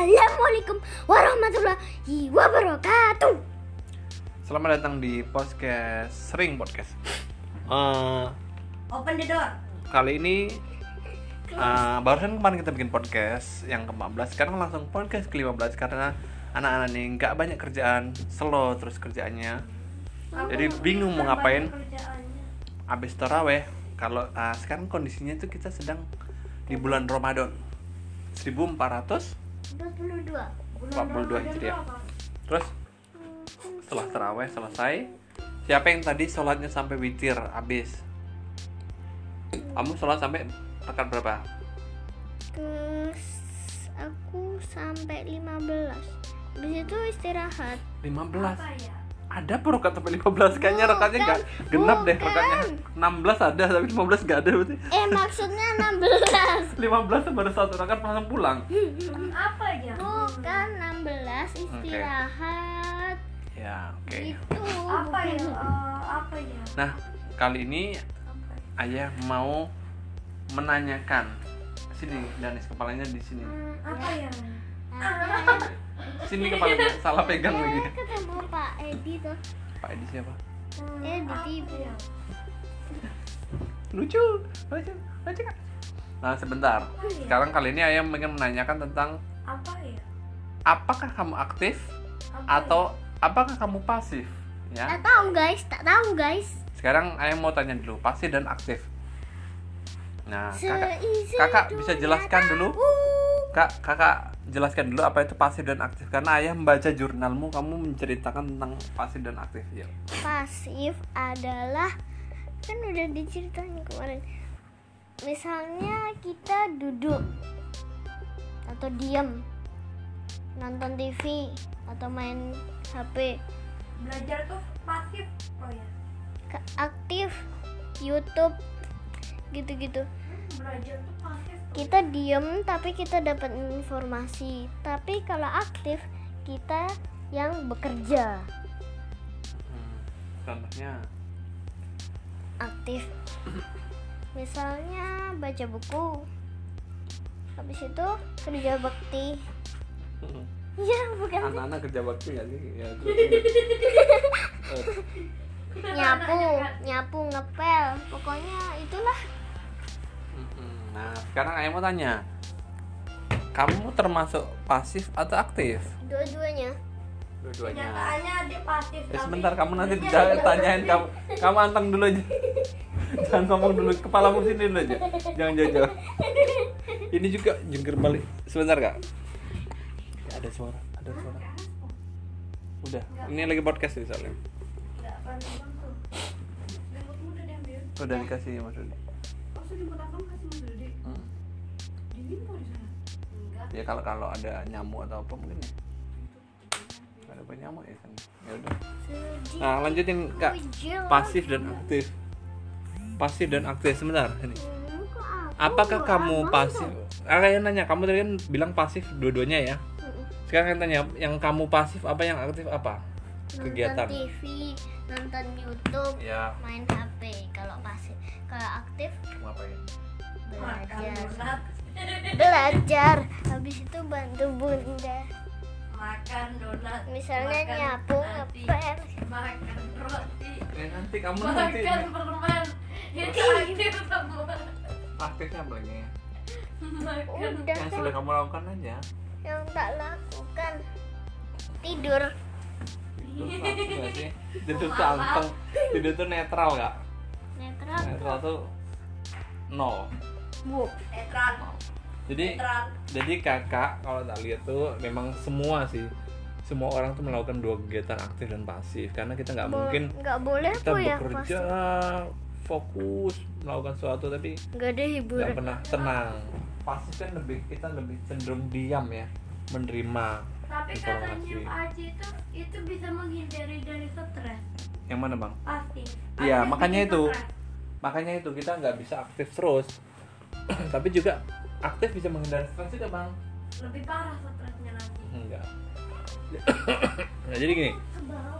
Assalamualaikum warahmatullahi wabarakatuh. Selamat datang di podcast sering podcast. Eh, Open the door. kali ini eh, barusan kemarin kita bikin podcast yang ke-14 sekarang langsung podcast ke-15 karena anak-anak ini nggak banyak kerjaan slow terus kerjaannya jadi bingung mau ngapain abis taraweh kalau eh, sekarang kondisinya itu kita sedang di bulan Ramadan 1400 42. 42 Hijriah terus setelah taraweh selesai siapa yang tadi sholatnya sampai witir habis kamu sholat sampai rekat berapa Terus aku sampai 15. Habis itu istirahat. 15 Apa ya? Ada perokat sampai 15 kayaknya Bukan, rekatnya nggak genap deh bukan. rekatnya 16 ada tapi 15 nggak ada berarti Eh maksudnya 16. 15 baru satu rekat langsung pulang Apa ya? Bukan 16 istirahat. ya oke Itu. Apa ya? bukan. Eh, apa ya? nah kali ini Apa? ayah mau menanyakan sini Danis kepalanya di sini Apa ya? Sini kepalanya salah pegang Ya, lagi. ketemu Pak Edi tuh. Pak Edi siapa? Di Apa TV. ya? lucu. Lucu. Lucu kan nah sebentar. Sekarang kali ini ayah ingin menanyakan tentang Apa ya? apakah kamu aktif Apa atau apakah kamu pasif? Ya. Tak tahu guys, tak tahu guys. sekarang ayah mau tanya dulu pasif dan aktif. Nah kakak kakak bisa jelaskan dulu? Kak kakak jelaskan dulu apa itu pasif dan aktif karena ayah membaca jurnalmu kamu menceritakan tentang pasif dan aktif ya Pasif adalah kan udah diceritain kemarin. Misalnya kita duduk atau diam nonton TV atau main HP Belajar tuh pasif. Oh ya. Ke- aktif YouTube gitu-gitu Belajar tuh pasif. Kita diem tapi kita dapat informasi. Tapi kalau aktif kita yang bekerja. Hmm, contohnya? Aktif. Misalnya baca buku. Habis itu kerja bakti. Ya bukan anak-anak kerja bakti nggak sih? Ya eh, nyapu nyapu ngepel. Pokoknya itulah. Nah sekarang ayah mau tanya kamu termasuk pasif atau aktif dua-duanya dua-duanya Kenyataannya dia pasif. Tapi sebentar kamu nanti jangan tanyain kamu kamu anteng dulu aja. jangan ngomong dulu kepalamu sini dulu aja. Jangan jauh-jauh. Ini juga jungkir balik. Sebentar kak. Ya, ada suara, ada suara. Udah, ini lagi podcast nih soalnya. Udah dikasih Mas Rudi. Oh, sudah remote abang kasih Mas Dodi. Hmm. Dingin kok di sana? Enggak. Ya kalau kalau ada nyamuk atau apa mungkin ya. Ada apa nyamuk ya kan. Ya udah. Nah lanjutin kak. Pasif dan aktif. Pasif dan aktif sebentar. Ini. Apakah kamu pasif? Ah, nanya, kamu tadi kan bilang pasif dua-duanya ya. Sekarang yang tanya, yang kamu pasif apa yang aktif apa? Kegiatan. nonton TV nonton YouTube Ya, main HP kalau pasif kalau aktif ngapain? Makan belajar belajar habis itu bantu bunda Makan donat. misalnya Makan nyapu ngepel Makan roti. Eh, nanti kamu nanti Makan permen. Itu aktif semua. aktifnya lagi? Makan. udah Yang kan sudah kamu lakukan aja. yang tak lakukan tidur Tidur nggak sih? Tidur tuh anteng. Tidur tuh netral gak? netral Netral tuh nol. bu Netral. Jadi jadi kakak kalau tak lihat tuh memang semua sih. Semua orang tuh melakukan dua kegiatan aktif dan pasif. Karena kita nggak mungkin nggak boleh kita ya bekerja pasif. fokus melakukan sesuatu tapi nggak ada nggak hiburan pernah tenang. Pasif kan lebih kita lebih cenderung diam ya menerima Tapi katanya informasi Pak Haji itu itu bisa menghindari dari stres. yang mana bang? Pasti. Iya, Ada makanya itu. stres. makanya itu kita nggak bisa aktif terus. Tapi juga aktif bisa menghindari stres juga bang Lebih parah stresnya nanti. enggak nah, jadi gini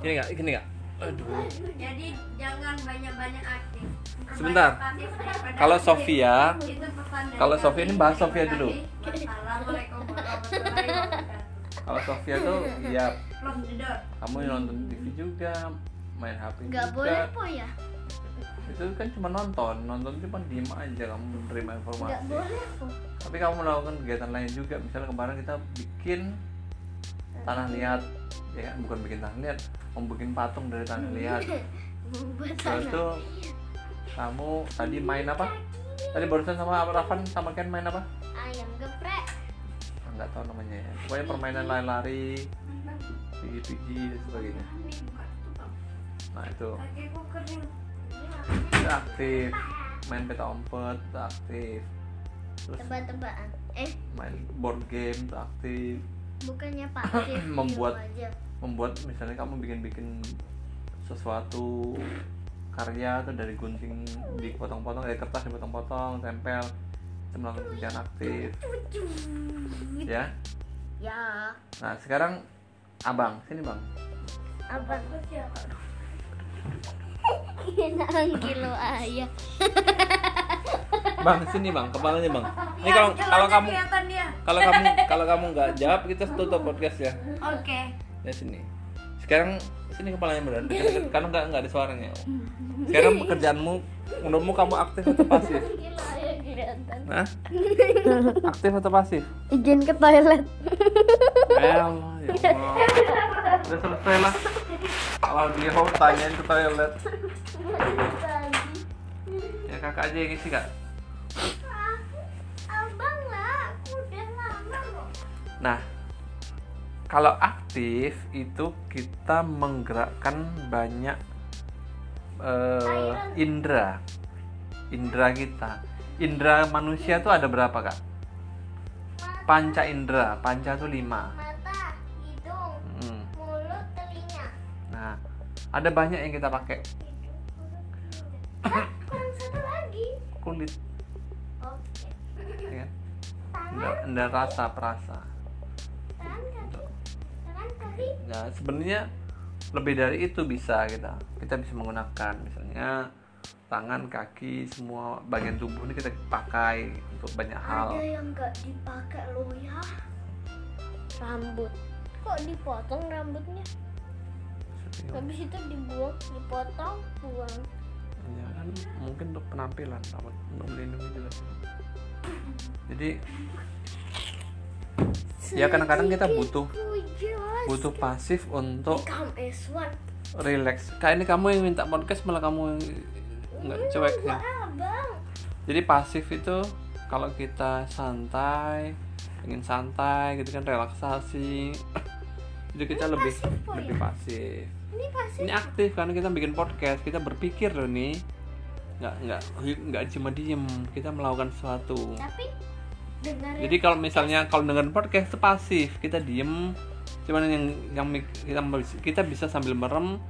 gini nggak gini nggak aduh Jadi jangan banyak-banyak aktif. Sebentar. Pasif Kalau. Sofia, kalau. Sofia ini bahas Sofia dulu. Wassalamualaikum warahmatullahi wabarakatuh. kalau Sofia tuh ya kamu nonton TV juga main HP nggak juga boleh po ya itu kan cuma nonton nonton cuma diem aja kamu menerima informasi. nggak boleh tapi kamu melakukan kegiatan lain juga misalnya kemarin kita bikin tanah liat ya kan? Bukan bikin tanah liat mau bikin patung dari tanah liat. Terus tuh kamu tadi main apa? Tadi barusan sama Rafan sama Ken main apa? Ayam geprek. Nggak tahu namanya ya. Pokoknya permainan lari-lari pigi-pigi dan sebagainya. Nah itu Itu aktif. Main peta umpet aktif. Terus tebak-tebakan. Eh? main board game aktif. Bukannya pasif Membuat- aja. membuat misalnya kamu bikin-bikin sesuatu karya tuh dari gunting dipotong-potong dari kertas dipotong-potong tempel itu melakukan kerjaan aktif. Ya? Ya. Nah sekarang abang sini bang. Abang lo ayah. Bang sini bang. Kepalanya bang. Ini kalau Jelas kalau ya kamu kalau kamu kalau kamu nggak jawab kita tutup podcast ya. Oke. ya sini. Sekarang sini kepalanya benar dekat-dekat. Karena nggak nggak ada suaranya. Sekarang pekerjaanmu menurutmu kamu aktif atau pasif? Hah? aktif atau pasif? Izin ke toilet. Ya Allah ya Allah. Udah selesai lah kalau mau tanyain ke toilet. Ya kakak aja yang isi kak. Abang lah aku udah lama loh Nah, kalau aktif itu kita menggerakkan banyak eh, indera, indera kita. Indera manusia itu ada berapa kak? Panca indera, panca itu lima. Ada banyak yang kita pakai. ah kurang satu lagi? Kulit, oke. Ya indera rasa, perasa. Nah, sebenarnya lebih dari itu bisa kita. Kita bisa menggunakan misalnya tangan, kaki, semua bagian tubuh ini kita pakai untuk banyak hal. ada yang nggak dipakai lo ya. Rambut. Kok dipotong rambutnya habis itu dibuang dipotong buang Ya kan mungkin untuk penampilan, rambut untuk melindungi juga. Jadi ya kadang-kadang kita butuh butuh pasif untuk Become S1 relax. Kayak ini kamu yang minta podcast malah kamu yang nggak cuek sih. Abang Jadi pasif itu kalau kita santai, ingin santai gitu kan relaksasi. itu kita lebih pasif, lebih pasif. Ini pasti Ini aktif karena kita bikin podcast, kita berpikir loh nih. Nggak nggak nggak cuma diem, kita melakukan sesuatu. tapi dengar Jadi kalau misalnya kalau dengan podcast itu pasif, kita diem, cuman yang yang kita kita bisa sambil merem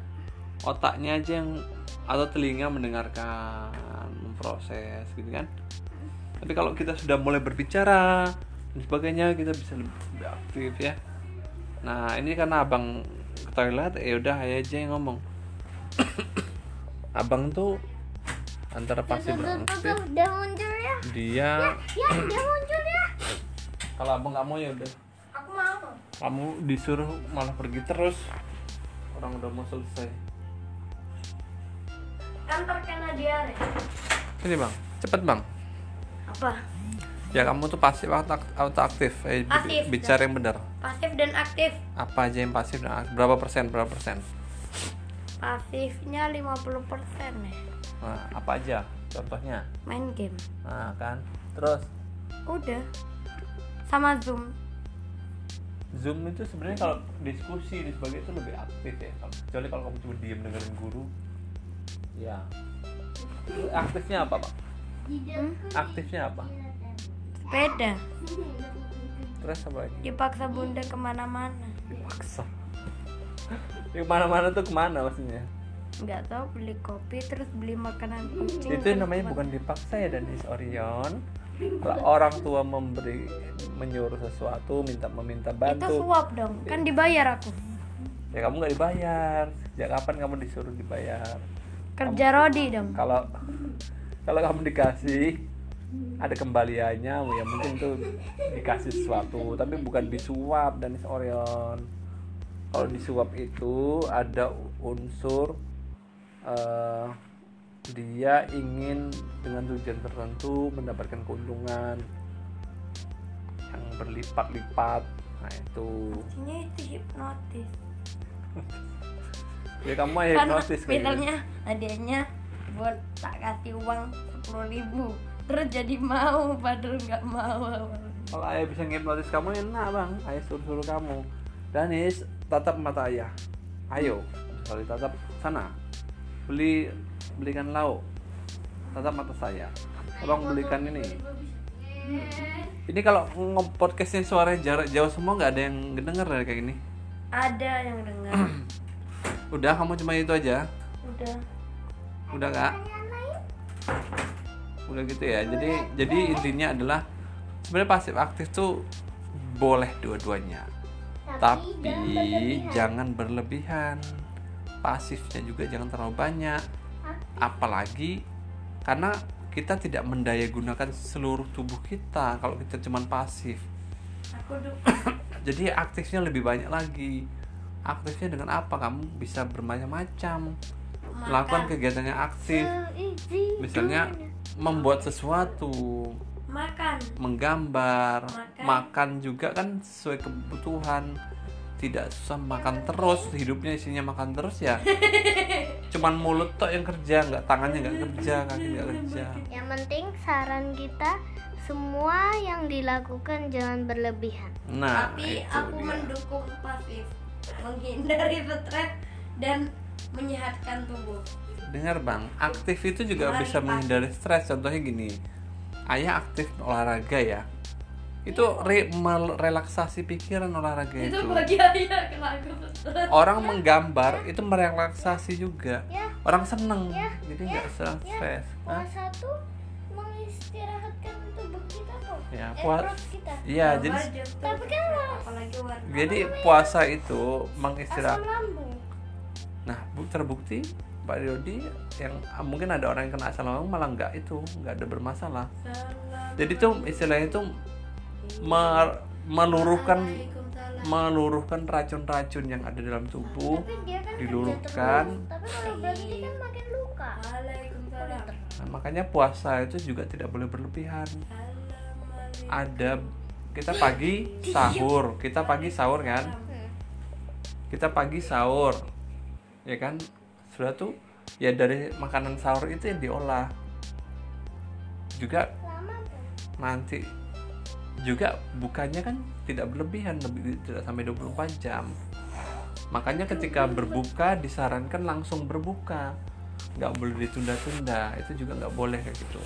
otaknya aja yang atau telinga mendengarkan, memproses gitu kan. Tapi kalau kita sudah mulai berbicara dan sebagainya, kita bisa lebih, aktif ya. Nah ini karena abang toilet, ya udah aja yang ngomong. abang tuh antara udah muncul ya dia ya dia muncul ya kalau abang nggak mau ya udah Aku mau. kamu disuruh malah pergi terus orang udah mau selesai Kan terkena diare. ini bang cepet bang Apa? Ya kamu tuh pasif atau ak- atau aktif eh, Pasif. bicara yang benar Pasif dan aktif. apa aja yang pasif dan aktif? berapa persen berapa persen Pasifnya 50% ya. nah, apa aja contohnya Main game. nah kan terus Udah. Sama Zoom. zoom itu sebenarnya kalau diskusi dan sebagainya itu lebih aktif ya Kalau- kecuali kalau kamu cuma diem dengerin guru ya aktifnya apa pak aktifnya apa Sepeda. terus apa lagi Dipaksa bunda ke mana-mana. dipaksa Ya, ke mana-mana tuh ke mana maksudnya Nggak tahu beli kopi terus beli makanan kucing. itu namanya bukan dipaksa ya Danis Orion kalau orang tua memberi menyuruh sesuatu minta meminta Itu bantu suap dong. Kan dibayar aku. ya kamu nggak dibayar sejak kapan kamu disuruh dibayar Kerja Rodi dong. kalau kalau kamu dikasih ada kembaliannya ya mungkin tuh dikasih sesuatu. Tapi bukan disuap dan Orion. Kalau disuap itu ada unsur eh, dia ingin dengan tujuan tertentu mendapatkan keuntungan yang berlipat-lipat. Nah itu. Artinya itu hipnotis. ya kamu hipnotis misalnya hadiahnya buat tak kasih uang sepuluh ribu terus jadi mau padahal nggak mau Kalau ayah bisa ngipnotis kamu enak bang, ayah suruh-suruh kamu. Danis, tatap mata ayah. Ayo, sekali tatap sana. Beli belikan lauk. Tatap mata saya. Tolong belikan ini. Ini kalau nge-podcastnya suaranya jarak jauh semua nggak ada yang denger dari kayak gini. ada yang dengar Udah, kamu cuma itu aja. udah Udah nggak? Udah gitu ya. Jadi jadi intinya adalah sebenarnya pasif aktif tuh boleh dua-duanya. tapi jangan berlebihan. pasifnya juga jangan terlalu banyak. Apalagi karena kita tidak mendaya gunakan seluruh tubuh kita kalau kita cuman pasif. Jadi aktifnya lebih banyak lagi. Aktifnya dengan apa? Kamu bisa bermacam-macam. Melakukan kegiatan yang aktif. Misalnya membuat sesuatu makan menggambar, Makan. makan juga kan sesuai kebutuhan. Tidak susah makan terus, hidupnya isinya makan terus ya. Cuman mulut tok yang kerja, nggak tangannya nggak kerja, kaki nggak kerja. Yang penting saran kita semua yang dilakukan jangan berlebihan. Nah, tapi itu aku dia. mendukung pasif menghindari stres dan menyehatkan tubuh Dengar bang, aktif itu juga Mari, bisa Pak. menghindari stres. Contohnya gini, ayah aktif olahraga ya. Itu re- merelaksasi pikiran olahraga itu itu. bagi ayah stres Orang menggambar itu merelaksasi juga. Ya, Orang seneng, Ya, jadi ya, nggak ya. stres. Hah? puasa tuh mengistirahatkan tubuh kita kok. Ya, Eh, puas. perut kita. Iya, jadi Tapi kan stres, apalagi warna jadi puasa itu mengistirahat. lambung. Nah, bu- terbukti Pak Dodi yang ah, mungkin ada orang yang kena asam lambung malah nggak itu, nggak ada bermasalah. Salam. Jadi tuh istilahnya itu mer- meluruhkan meluruhkan racun-racun yang ada dalam tubuh. Tapi dia kan berhenti kan makin luka. Waalaikumsalam. Nah, makanya puasa itu juga tidak boleh berlebihan. Ada kita pagi sahur, kita pagi sahur kan? Kita pagi sahur ya kan sudah tuh ya dari makanan sahur itu yang diolah. Juga nanti juga bukanya kan tidak berlebihan lebih tidak sampai 24 jam. Makanya ketika berbuka disarankan langsung berbuka. Nggak boleh ditunda-tunda itu juga nggak boleh kayak gitu.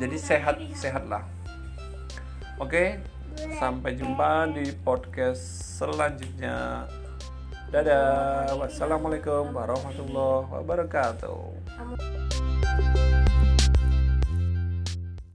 Jadi sehat sehat lah oke sampai jumpa di podcast selanjutnya dadah. Wassalamualaikum warahmatullahi wabarakatuh